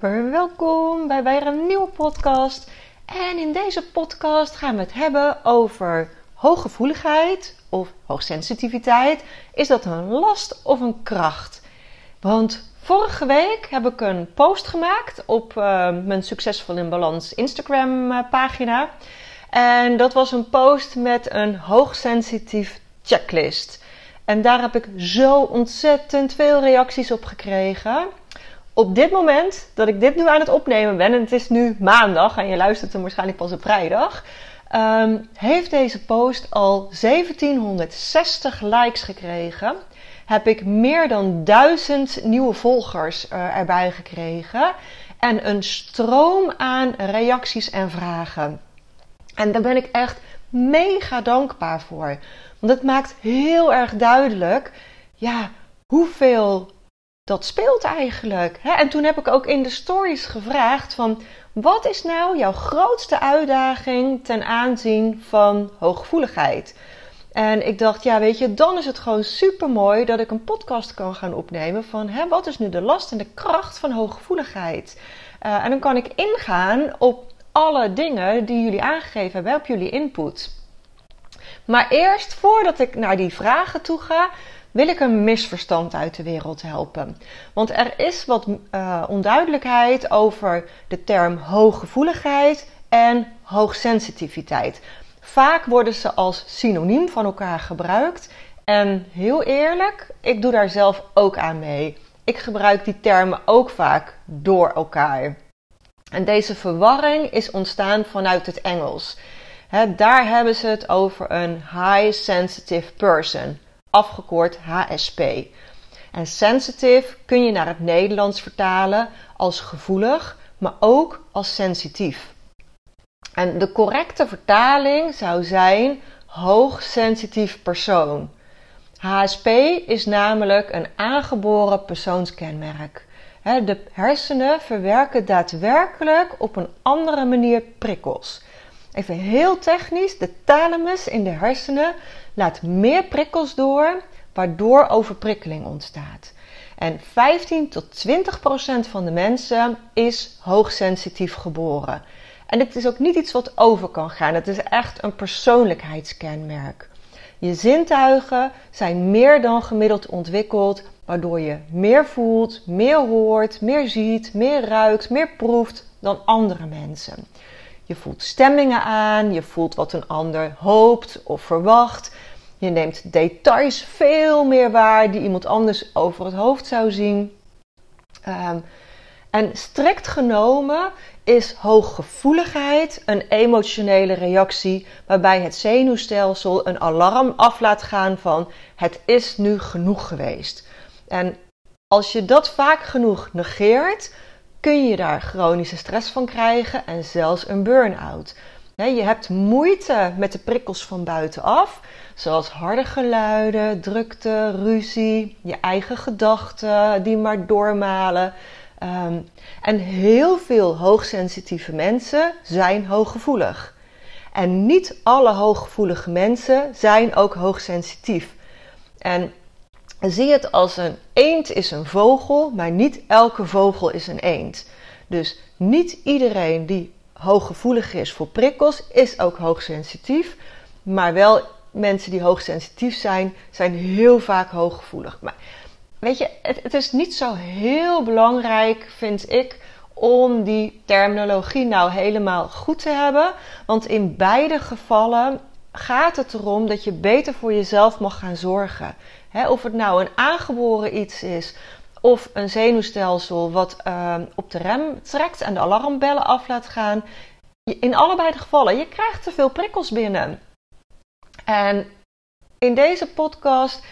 Welkom bij weer een nieuwe podcast. En in deze podcast gaan we het hebben over hooggevoeligheid of hoogsensitiviteit. Is dat een last of een kracht? Want vorige week heb ik een post gemaakt op uh, mijn Succesvol in Balans Instagram uh, pagina. En dat was een post met een hoogsensitief checklist. En daar heb ik zo ontzettend veel reacties op gekregen. Op dit moment dat ik dit nu aan het opnemen ben, en het is nu maandag en je luistert hem waarschijnlijk pas op vrijdag, um, heeft deze post al 1760 likes gekregen. Heb ik meer dan 1000 nieuwe volgers uh, erbij gekregen. En een stroom aan reacties en vragen. En daar ben ik echt mega dankbaar voor. Want het maakt heel erg duidelijk ja, hoeveel dat speelt eigenlijk. En toen heb ik ook in de stories gevraagd van wat is nou jouw grootste uitdaging ten aanzien van hooggevoeligheid? En ik dacht, ja, weet je, dan is het gewoon super mooi dat ik een podcast kan gaan opnemen van hè, wat is nu de last en de kracht van hooggevoeligheid? Uh, en dan kan ik ingaan op alle dingen die jullie aangegeven hebben, op jullie input. Maar eerst, voordat ik naar die vragen toe ga, wil ik een misverstand uit de wereld helpen. Want er is wat uh, onduidelijkheid over de term hooggevoeligheid en hoogsensitiviteit. Vaak worden ze als synoniem van elkaar gebruikt. En heel eerlijk, ik doe daar zelf ook aan mee. Ik gebruik die termen ook vaak door elkaar. En deze verwarring is ontstaan vanuit het Engels. Daar hebben ze het over een high sensitive person, afgekort HSP. En sensitive kun je naar het Nederlands vertalen als gevoelig, maar ook als sensitief. En de correcte vertaling zou zijn hoogsensitief persoon. HSP is namelijk een aangeboren persoonskenmerk. De hersenen verwerken daadwerkelijk op een andere manier prikkels. Even heel technisch, de thalamus in de hersenen laat meer prikkels door, waardoor overprikkeling ontstaat. En 15 tot 20 procent van de mensen is hoogsensitief geboren. En het is ook niet iets wat over kan gaan. Het is echt een persoonlijkheidskenmerk. Je zintuigen zijn meer dan gemiddeld ontwikkeld, waardoor je meer voelt, meer hoort, meer ziet, meer ruikt, meer proeft dan andere mensen. Je voelt stemmingen aan, je voelt wat een ander hoopt of verwacht. Je neemt details veel meer waar die iemand anders over het hoofd zou zien. Um, en strikt genomen is hooggevoeligheid een emotionele reactie waarbij het zenuwstelsel een alarm af laat gaan van het is nu genoeg geweest. En als je dat vaak genoeg negeert, kun je daar chronische stress van krijgen en zelfs een burn-out. Je hebt moeite met de prikkels van buitenaf, zoals harde geluiden, drukte, ruzie, je eigen gedachten die maar doormalen. Um, en heel veel hoogsensitieve mensen zijn hooggevoelig. En niet alle hooggevoelige mensen zijn ook hoogsensitief. En zie het als een eend is een vogel, maar niet elke vogel is een eend. Dus niet iedereen die hooggevoelig is voor prikkels is ook hoogsensitief. Maar wel mensen die hoogsensitief zijn, zijn heel vaak hooggevoelig. Maar weet je, het, is niet zo heel belangrijk, vind ik, om die terminologie nou helemaal goed te hebben. Want in beide gevallen gaat het erom dat je beter voor jezelf mag gaan zorgen. of het nou een aangeboren iets is of een zenuwstelsel wat uh, op de rem trekt en de alarmbellen af laat gaan. In allebei de gevallen, je krijgt te veel prikkels binnen. En in deze podcast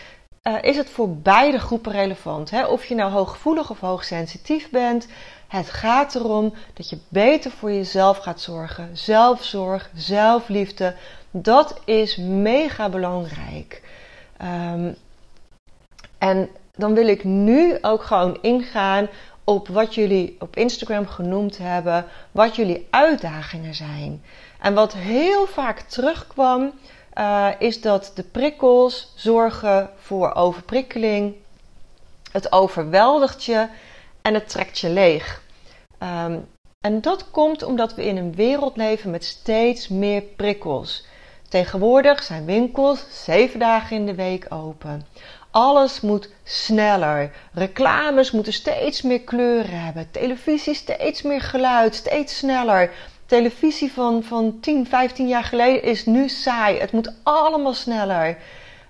uh, is het voor beide groepen relevant. Of je nou hooggevoelig of hoogsensitief bent. Het gaat erom dat je beter voor jezelf gaat zorgen. Zelfzorg, zelfliefde. Dat is mega belangrijk. Um, en dan wil ik nu ook gewoon ingaan op wat jullie op Instagram genoemd hebben, wat jullie uitdagingen zijn. En wat heel vaak terugkwam, uh, is dat de prikkels zorgen voor overprikkeling. Het overweldigt je en het trekt je leeg. Um, en dat komt omdat we in een wereld leven met steeds meer prikkels. Tegenwoordig zijn winkels zeven dagen in de week open. Alles moet sneller. Reclames moeten steeds meer kleuren hebben. Televisie steeds meer geluid, steeds sneller. Televisie van, van 10, 15 jaar geleden is nu saai. Het moet allemaal sneller.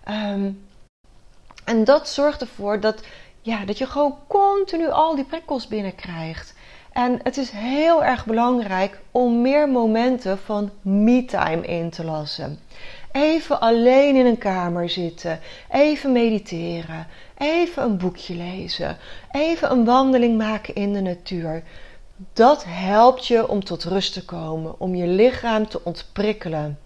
Um, en dat zorgt ervoor dat, ja, dat je gewoon continu al die prikkels binnenkrijgt. En het is heel erg belangrijk om meer momenten van me-time in te lassen. Even alleen in een kamer zitten, even mediteren, even een boekje lezen, even een wandeling maken in de natuur. Dat helpt je om tot rust te komen, om je lichaam te ontprikkelen.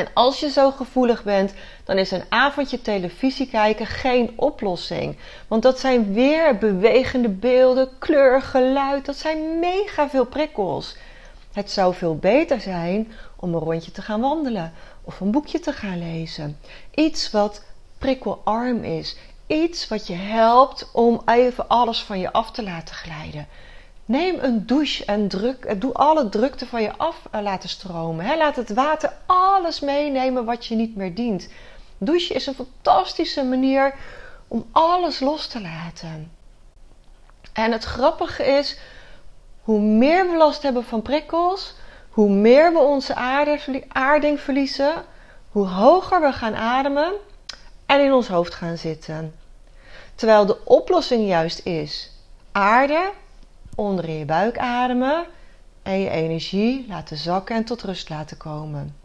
En als je zo gevoelig bent, dan is een avondje televisie kijken geen oplossing. Want dat zijn weer bewegende beelden, kleur, geluid. Dat zijn mega veel prikkels. Het zou veel beter zijn om een rondje te gaan wandelen of een boekje te gaan lezen. Iets wat prikkelarm is. Iets wat je helpt om even alles van je af te laten glijden. Neem een douche en druk, doe alle drukte van je af eh, laten stromen. Laat het water alles meenemen wat je niet meer dient. Douchen is een fantastische manier om alles los te laten. En het grappige is, hoe meer we last hebben van prikkels, hoe meer we onze aarding verliezen, hoe hoger we gaan ademen en in ons hoofd gaan zitten. Terwijl de oplossing juist is aarde onder je buik ademen en je energie laten zakken en tot rust laten komen.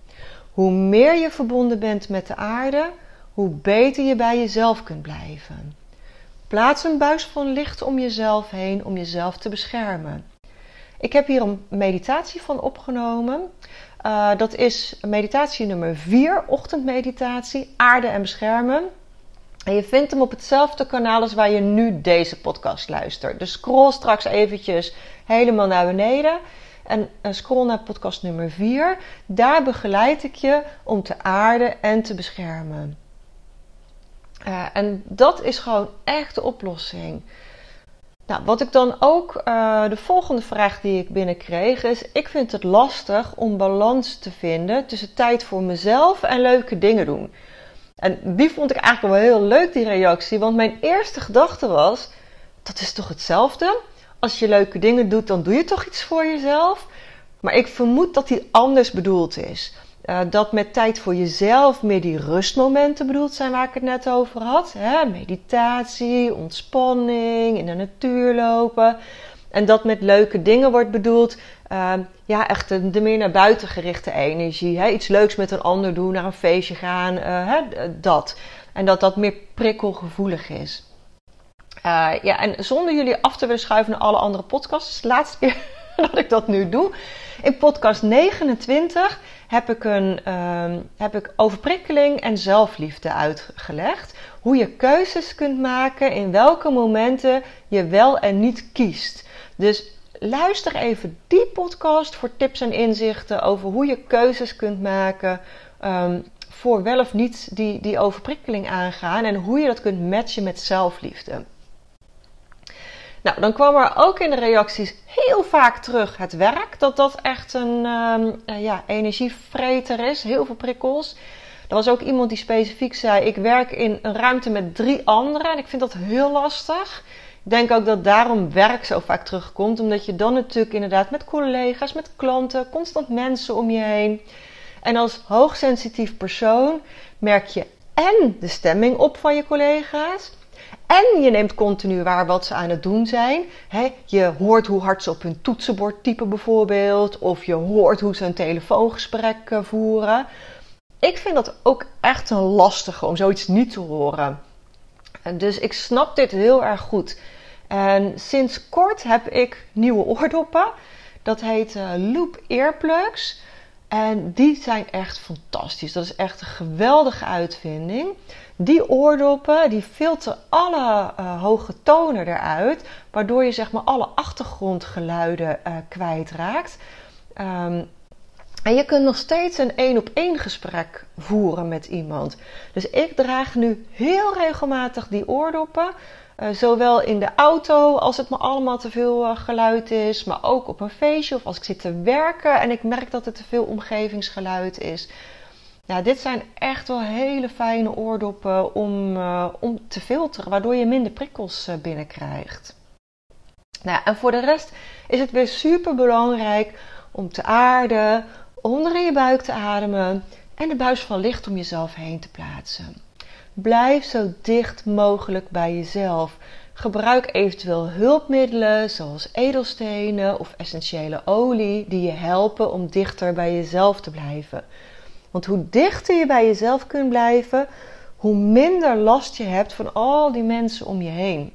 Hoe meer je verbonden bent met de aarde, hoe beter je bij jezelf kunt blijven. Plaats een buis van licht om jezelf heen om jezelf te beschermen. Ik heb hier een meditatie van opgenomen. Uh, dat is meditatie nummer 4, ochtendmeditatie, aarde en beschermen. En je vindt hem op hetzelfde kanaal als waar je nu deze podcast luistert. Dus scroll straks eventjes helemaal naar beneden. En scroll naar podcast nummer 4. Daar begeleid ik je om te aarden en te beschermen. Uh, en dat is gewoon echt de oplossing. Nou, wat ik dan ook, uh, de volgende vraag die ik binnenkreeg is: ik vind het lastig om balans te vinden tussen tijd voor mezelf en leuke dingen doen. En die vond ik eigenlijk wel heel leuk, die reactie, want mijn eerste gedachte was: dat is toch hetzelfde? Als je leuke dingen doet, dan doe je toch iets voor jezelf? Maar ik vermoed dat die anders bedoeld is. Uh, dat met tijd voor jezelf meer die rustmomenten bedoeld zijn waar ik het net over had. Hè? Meditatie, ontspanning, in de natuur lopen. En dat met leuke dingen wordt bedoeld, uh, ja, echt de, de, meer naar buiten gerichte energie. Hè? Iets leuks met een ander doen, naar een feestje gaan, uh, hè? dat. En dat dat meer prikkelgevoelig is. ja, en zonder jullie af te willen schuiven naar alle andere podcasts, de laatste keer dat ik dat nu doe. In podcast 29 heb ik, een, uh, heb ik overprikkeling en zelfliefde uitgelegd. Hoe je keuzes kunt maken in welke momenten je wel en niet kiest. Dus luister even die podcast voor tips en inzichten over hoe je keuzes kunt maken. Um, voor wel of niet die, die overprikkeling aangaan en hoe je dat kunt matchen met zelfliefde. Nou, dan kwam er ook in de reacties heel vaak terug het werk. Dat dat echt een um, ja, energievreter is. Heel veel prikkels. Er was ook iemand die specifiek zei: Ik werk in een ruimte met drie anderen. En ik vind dat heel lastig. Denk ook dat daarom werk zo vaak terugkomt. Omdat je dan natuurlijk inderdaad met collega's, met klanten, constant mensen om je heen. En als hoogsensitief persoon merk je en de stemming op van je collega's. En je neemt continu waar wat ze aan het doen zijn. je hoort hoe hard ze op hun toetsenbord typen bijvoorbeeld. Of je hoort hoe ze een telefoongesprek eh, voeren. Ik vind dat ook echt een lastige om zoiets niet te horen. Dus ik snap dit heel erg goed. En sinds kort heb ik nieuwe oordoppen. Dat heet uh, Loop Earplugs. En die zijn echt fantastisch. Dat is echt een geweldige uitvinding. Die oordoppen die filteren alle uh, hoge tonen eruit, waardoor je zeg maar alle achtergrondgeluiden uh, kwijtraakt. Um, en je kunt nog steeds een één op één gesprek voeren met iemand. Dus ik draag nu heel regelmatig die oordoppen. Uh, zowel in de auto als het me allemaal te veel uh, geluid is, maar ook op een feestje of als ik zit te werken en ik merk dat er te veel omgevingsgeluid is. Ja, dit zijn echt wel hele fijne oordoppen om, uh, om te filteren, waardoor je minder prikkels binnenkrijgt. Nou, en voor de rest is het weer super belangrijk om te aarden, onder in je buik te ademen en de buis van licht om jezelf heen te plaatsen. Blijf zo dicht mogelijk bij jezelf. Gebruik eventueel hulpmiddelen zoals edelstenen of essentiële olie die je helpen om dichter bij jezelf te blijven. Want hoe dichter je bij jezelf kunt blijven, hoe minder last je hebt van al die mensen om je heen.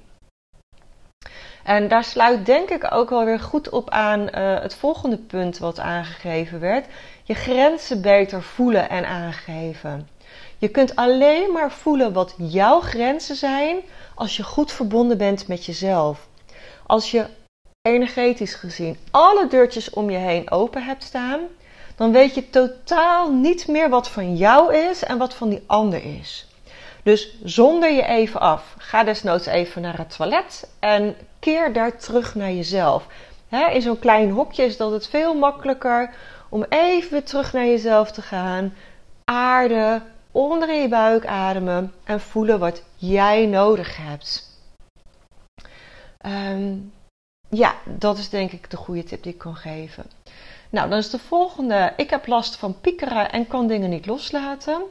En daar sluit denk ik ook wel weer goed op aan uh, het volgende punt wat aangegeven werd. Je grenzen beter voelen en aangeven. Je kunt alleen maar voelen wat jouw grenzen zijn als je goed verbonden bent met jezelf. Als je energetisch gezien alle deurtjes om je heen open hebt staan, dan weet je totaal niet meer wat van jou is en wat van die ander is. Dus zonder je even af. Ga desnoods even naar het toilet en keer daar terug naar jezelf. in zo'n klein hokje is dat het veel makkelijker om even terug naar jezelf te gaan. Aarde, onder in je buik ademen en voelen wat jij nodig hebt. Ehm, ja, dat is denk ik de goede tip die ik kan geven. Nou, dan is de volgende. Ik heb last van piekeren en kan dingen niet loslaten.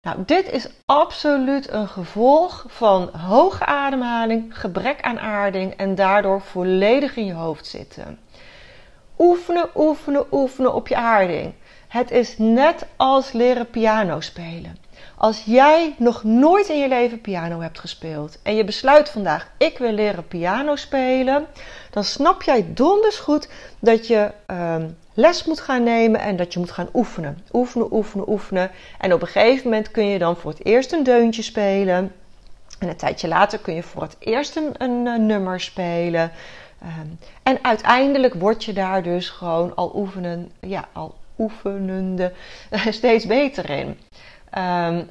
Nou, dit is absoluut een gevolg van hoge ademhaling, gebrek aan aarding en daardoor volledig in je hoofd zitten. Oefenen, oefenen, oefenen op je aarding. Het is net als leren piano spelen. Als jij nog nooit in je leven piano hebt gespeeld en je besluit vandaag: ik wil leren piano spelen, dan snap jij donders goed dat je uh, les moet gaan nemen en dat je moet gaan oefenen. Oefenen, oefenen, oefenen. En op een gegeven moment kun je dan voor het eerst een deuntje spelen. En een tijdje later kun je voor het eerst een, een nummer spelen. Um, en uiteindelijk word je daar dus gewoon al oefenen, ja, al oefenende steeds beter in. Um,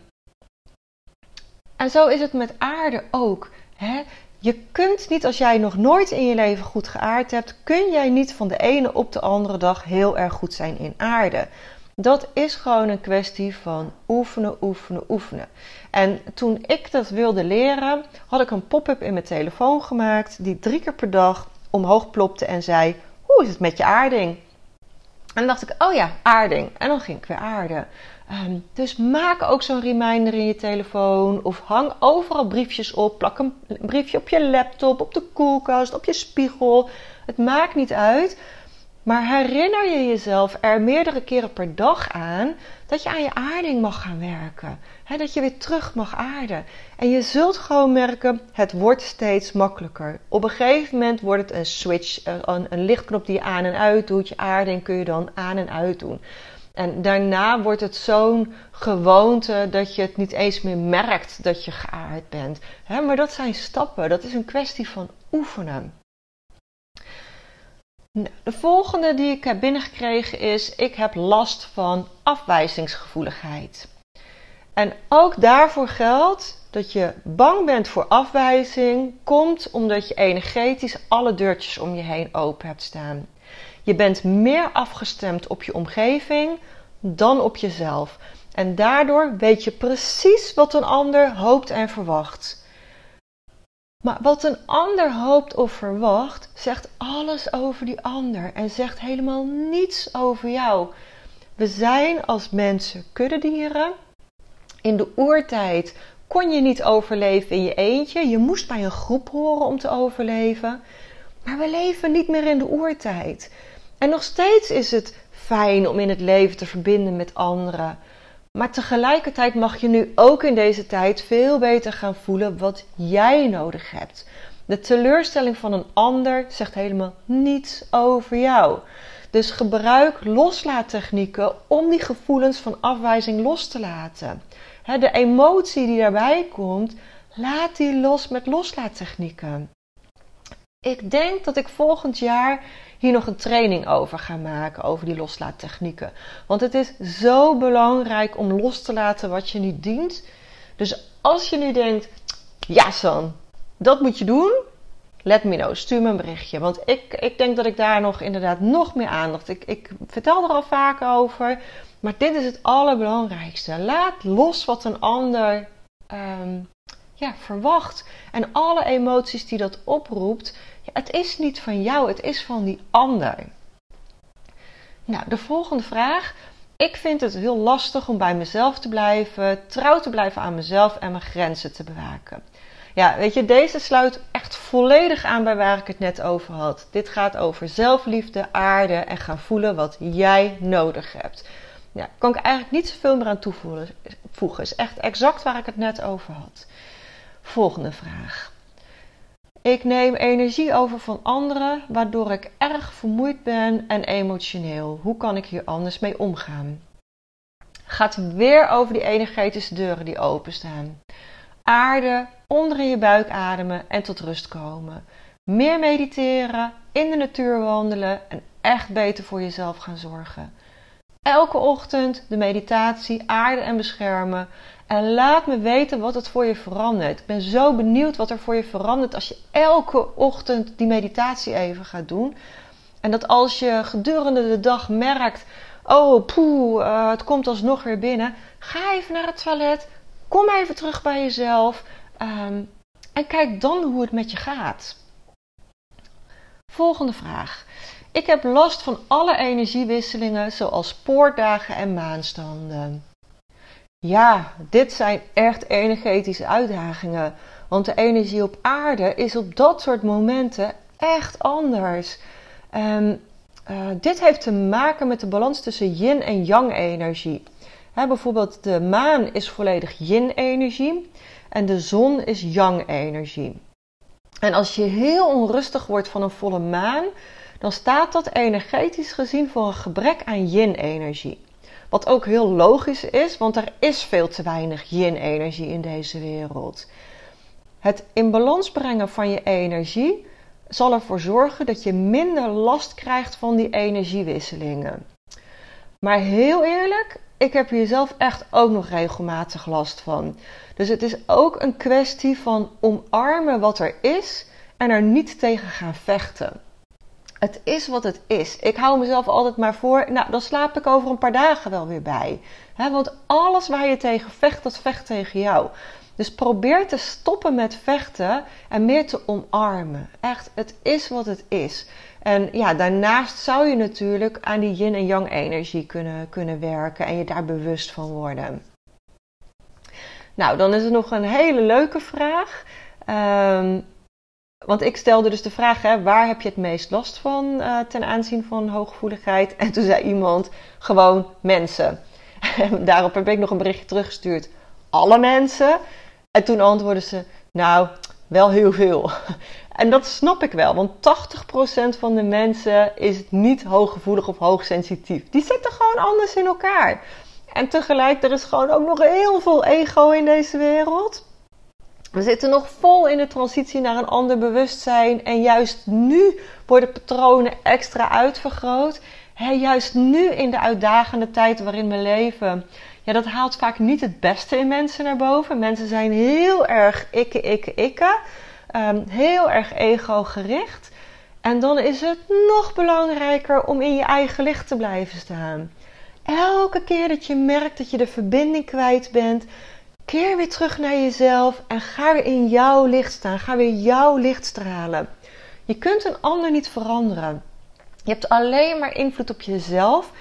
en zo is het met aarde ook. Hè? Je kunt niet, als jij nog nooit in je leven goed geaard hebt, kun jij niet van de ene op de andere dag heel erg goed zijn in aarde. Dat is gewoon een kwestie van oefenen, oefenen, oefenen. En toen ik dat wilde leren, had ik een pop-up in mijn telefoon gemaakt die drie keer per dag omhoog plopte en zei: Hoe is het met je aarding? En dan dacht ik: Oh ja, aarding. En dan ging ik weer aarden. Um, dus maak ook zo'n reminder in je telefoon of hang overal briefjes op. Plak een briefje op je laptop, op de koelkast, op je spiegel. Het maakt niet uit. Maar herinner je jezelf er meerdere keren per dag aan dat je aan je aarding mag gaan werken. Dat je weer terug mag aarden. En je zult gewoon merken, het wordt steeds makkelijker. Op een gegeven moment wordt het een switch, een, een lichtknop die je aan en uit doet. Je aarding kun je dan aan en uit doen. En daarna wordt het zo'n gewoonte dat je het niet eens meer merkt dat je geaard bent. maar dat zijn stappen, dat is een kwestie van oefenen. Nou, de volgende die ik heb binnengekregen is: ik heb last van afwijzingsgevoeligheid. En ook daarvoor geldt dat je bang bent voor afwijzing, komt omdat je energetisch alle deurtjes om je heen open hebt staan. Je bent meer afgestemd op je omgeving dan op jezelf. En daardoor weet je precies wat een ander hoopt en verwacht. Maar wat een ander hoopt of verwacht, zegt alles over die ander en zegt helemaal niets over jou. We zijn als mensen kuddedieren. In de oertijd kon je niet overleven in je eentje. Je moest bij een groep horen om te overleven. Maar we leven niet meer in de oertijd. En nog steeds is het fijn om in het leven te verbinden met anderen. Maar tegelijkertijd mag je nu ook in deze tijd veel beter gaan voelen wat jij nodig hebt. De teleurstelling van een ander zegt helemaal niets over jou. Dus gebruik loslaattechnieken om die gevoelens van afwijzing los te laten. De emotie die daarbij komt, laat die los met loslaattechnieken. Ik denk dat ik volgend jaar hier nog een training over ga maken, over die loslaattechnieken. Want het is zo belangrijk om los te laten wat je niet dient. Dus als je nu denkt, ja San, dat moet je doen, let me know, stuur me een berichtje. Want ik, ik denk dat ik daar nog inderdaad nog meer aandacht. Ik, ik vertel er al vaak over. Maar dit is het allerbelangrijkste. Laat los wat een ander ehm, ja, verwacht. En alle emoties die dat oproept. Ja, het is niet van jou, het is van die ander. Nou, de volgende vraag. Ik vind het heel lastig om bij mezelf te blijven, trouw te blijven aan mezelf en mijn grenzen te bewaken. Ja, weet je, deze sluit echt volledig aan bij waar ik het net over had. Dit gaat over zelfliefde, aarde en gaan voelen wat jij nodig hebt. Ja, kan ik eigenlijk niet zoveel meer aan toevoegen. Is echt exact waar ik het net over had. Volgende vraag. Ik neem energie over van anderen, waardoor ik erg vermoeid ben en emotioneel. Hoe kan ik hier anders mee omgaan? Gaat weer over die energetische deuren die openstaan. Aarde, onder in je buik ademen en tot rust komen. Meer mediteren, in de natuur wandelen en echt beter voor jezelf gaan zorgen. Elke ochtend de meditatie aarde en beschermen. En laat me weten wat het voor je verandert. Ik ben zo benieuwd wat er voor je verandert als je elke ochtend die meditatie even gaat doen. En dat als je gedurende de dag merkt: oh poeh, uh, het komt alsnog weer binnen. Ga even naar het toilet. Kom even terug bij jezelf. Ehm, en kijk dan hoe het met je gaat. Volgende vraag. Ik heb last van alle energiewisselingen, zoals poortdagen en maanstanden. Ja, dit zijn echt energetische uitdagingen. Want de energie op aarde is op dat soort momenten echt anders. Um, dit heeft te maken met de balans tussen yin en yang energie. bijvoorbeeld de maan is volledig yin energie en de zon is yang energie. En als je heel onrustig wordt van een volle maan, dan staat dat energetisch gezien voor een gebrek aan yin-energie. Wat ook heel logisch is, want er is veel te weinig yin-energie in deze wereld. Het in balans brengen van je energie zal ervoor zorgen dat je minder last krijgt van die energiewisselingen. Maar heel eerlijk, ik heb hier zelf echt ook nog regelmatig last van. Dus het is ook een kwestie van omarmen wat er is en er niet tegen gaan vechten. Het is wat het is. Ik hou mezelf altijd maar voor. Nou, dan slaap ik over een paar dagen wel weer bij. want alles waar je tegen vecht, dat vecht tegen jou. Dus probeer te stoppen met vechten en meer te omarmen. Echt, het is wat het is. En ja, daarnaast zou je natuurlijk aan die yin en yang energie kunnen, kunnen werken en je daar bewust van worden. Nou, dan is er nog een hele leuke vraag. Um, want ik stelde dus de vraag, hè, waar heb je het meest last van uh, ten aanzien van hooggevoeligheid? En toen zei iemand, gewoon mensen. En daarop heb ik nog een berichtje teruggestuurd, alle mensen. En toen antwoordde ze, nou, wel heel veel. En dat snap ik wel, want 80% van de mensen is niet hooggevoelig of hoogsensitief. Die zitten gewoon anders in elkaar. En tegelijk, er is gewoon ook nog heel veel ego in deze wereld. We zitten nog vol in de transitie naar een ander bewustzijn. En juist nu worden patronen extra uitvergroot. juist nu in de uitdagende tijd waarin we leven. Ja, dat haalt vaak niet het beste in mensen naar boven. Mensen zijn heel erg ikke, ikke, ikke. Um, heel erg ego-gericht. En dan is het nog belangrijker om in je eigen licht te blijven staan. Elke keer dat je merkt dat je de verbinding kwijt bent, Keer weer terug naar jezelf en ga weer in jouw licht staan. Ga weer jouw licht stralen. Je kunt een ander niet veranderen. Je hebt alleen maar invloed op jezelf.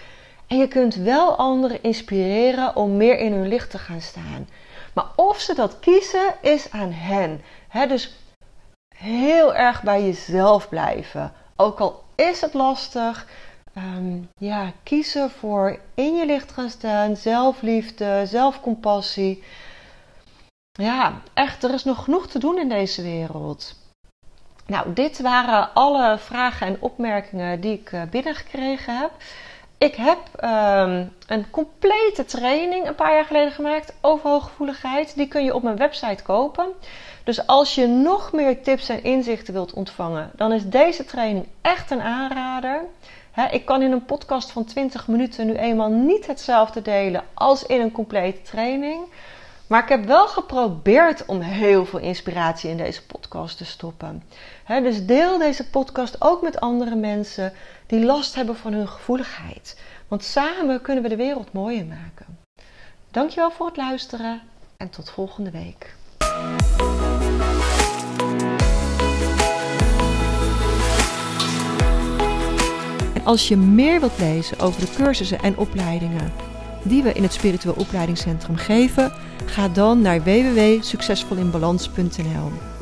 En je kunt wel anderen inspireren om meer in hun licht te gaan staan. Maar of ze dat kiezen, is aan hen. dus heel erg bij jezelf blijven. Ook al is het lastig. ehm, ja, kiezen voor in je licht gaan staan, zelfliefde, zelfcompassie. Ja, echt, er is nog genoeg te doen in deze wereld. Nou, dit waren alle vragen en opmerkingen die ik eh, binnengekregen heb. Ik heb um, een complete training een paar jaar geleden gemaakt over hooggevoeligheid. Die kun je op mijn website kopen. Dus als je nog meer tips en inzichten wilt ontvangen, dan is deze training echt een aanrader. ik kan in een podcast van 20 minuten nu eenmaal niet hetzelfde delen als in een complete training. Maar ik heb wel geprobeerd om heel veel inspiratie in deze podcast te stoppen. dus deel deze podcast ook met andere mensen die last hebben van hun gevoeligheid. Want samen kunnen we de wereld mooier maken. Dankjewel voor het luisteren en tot volgende week. En als je meer wilt lezen over de cursussen en opleidingen die we in het Spiritueel Opleidingscentrum geven, ga dan naar www.succesvolinbalans.nl.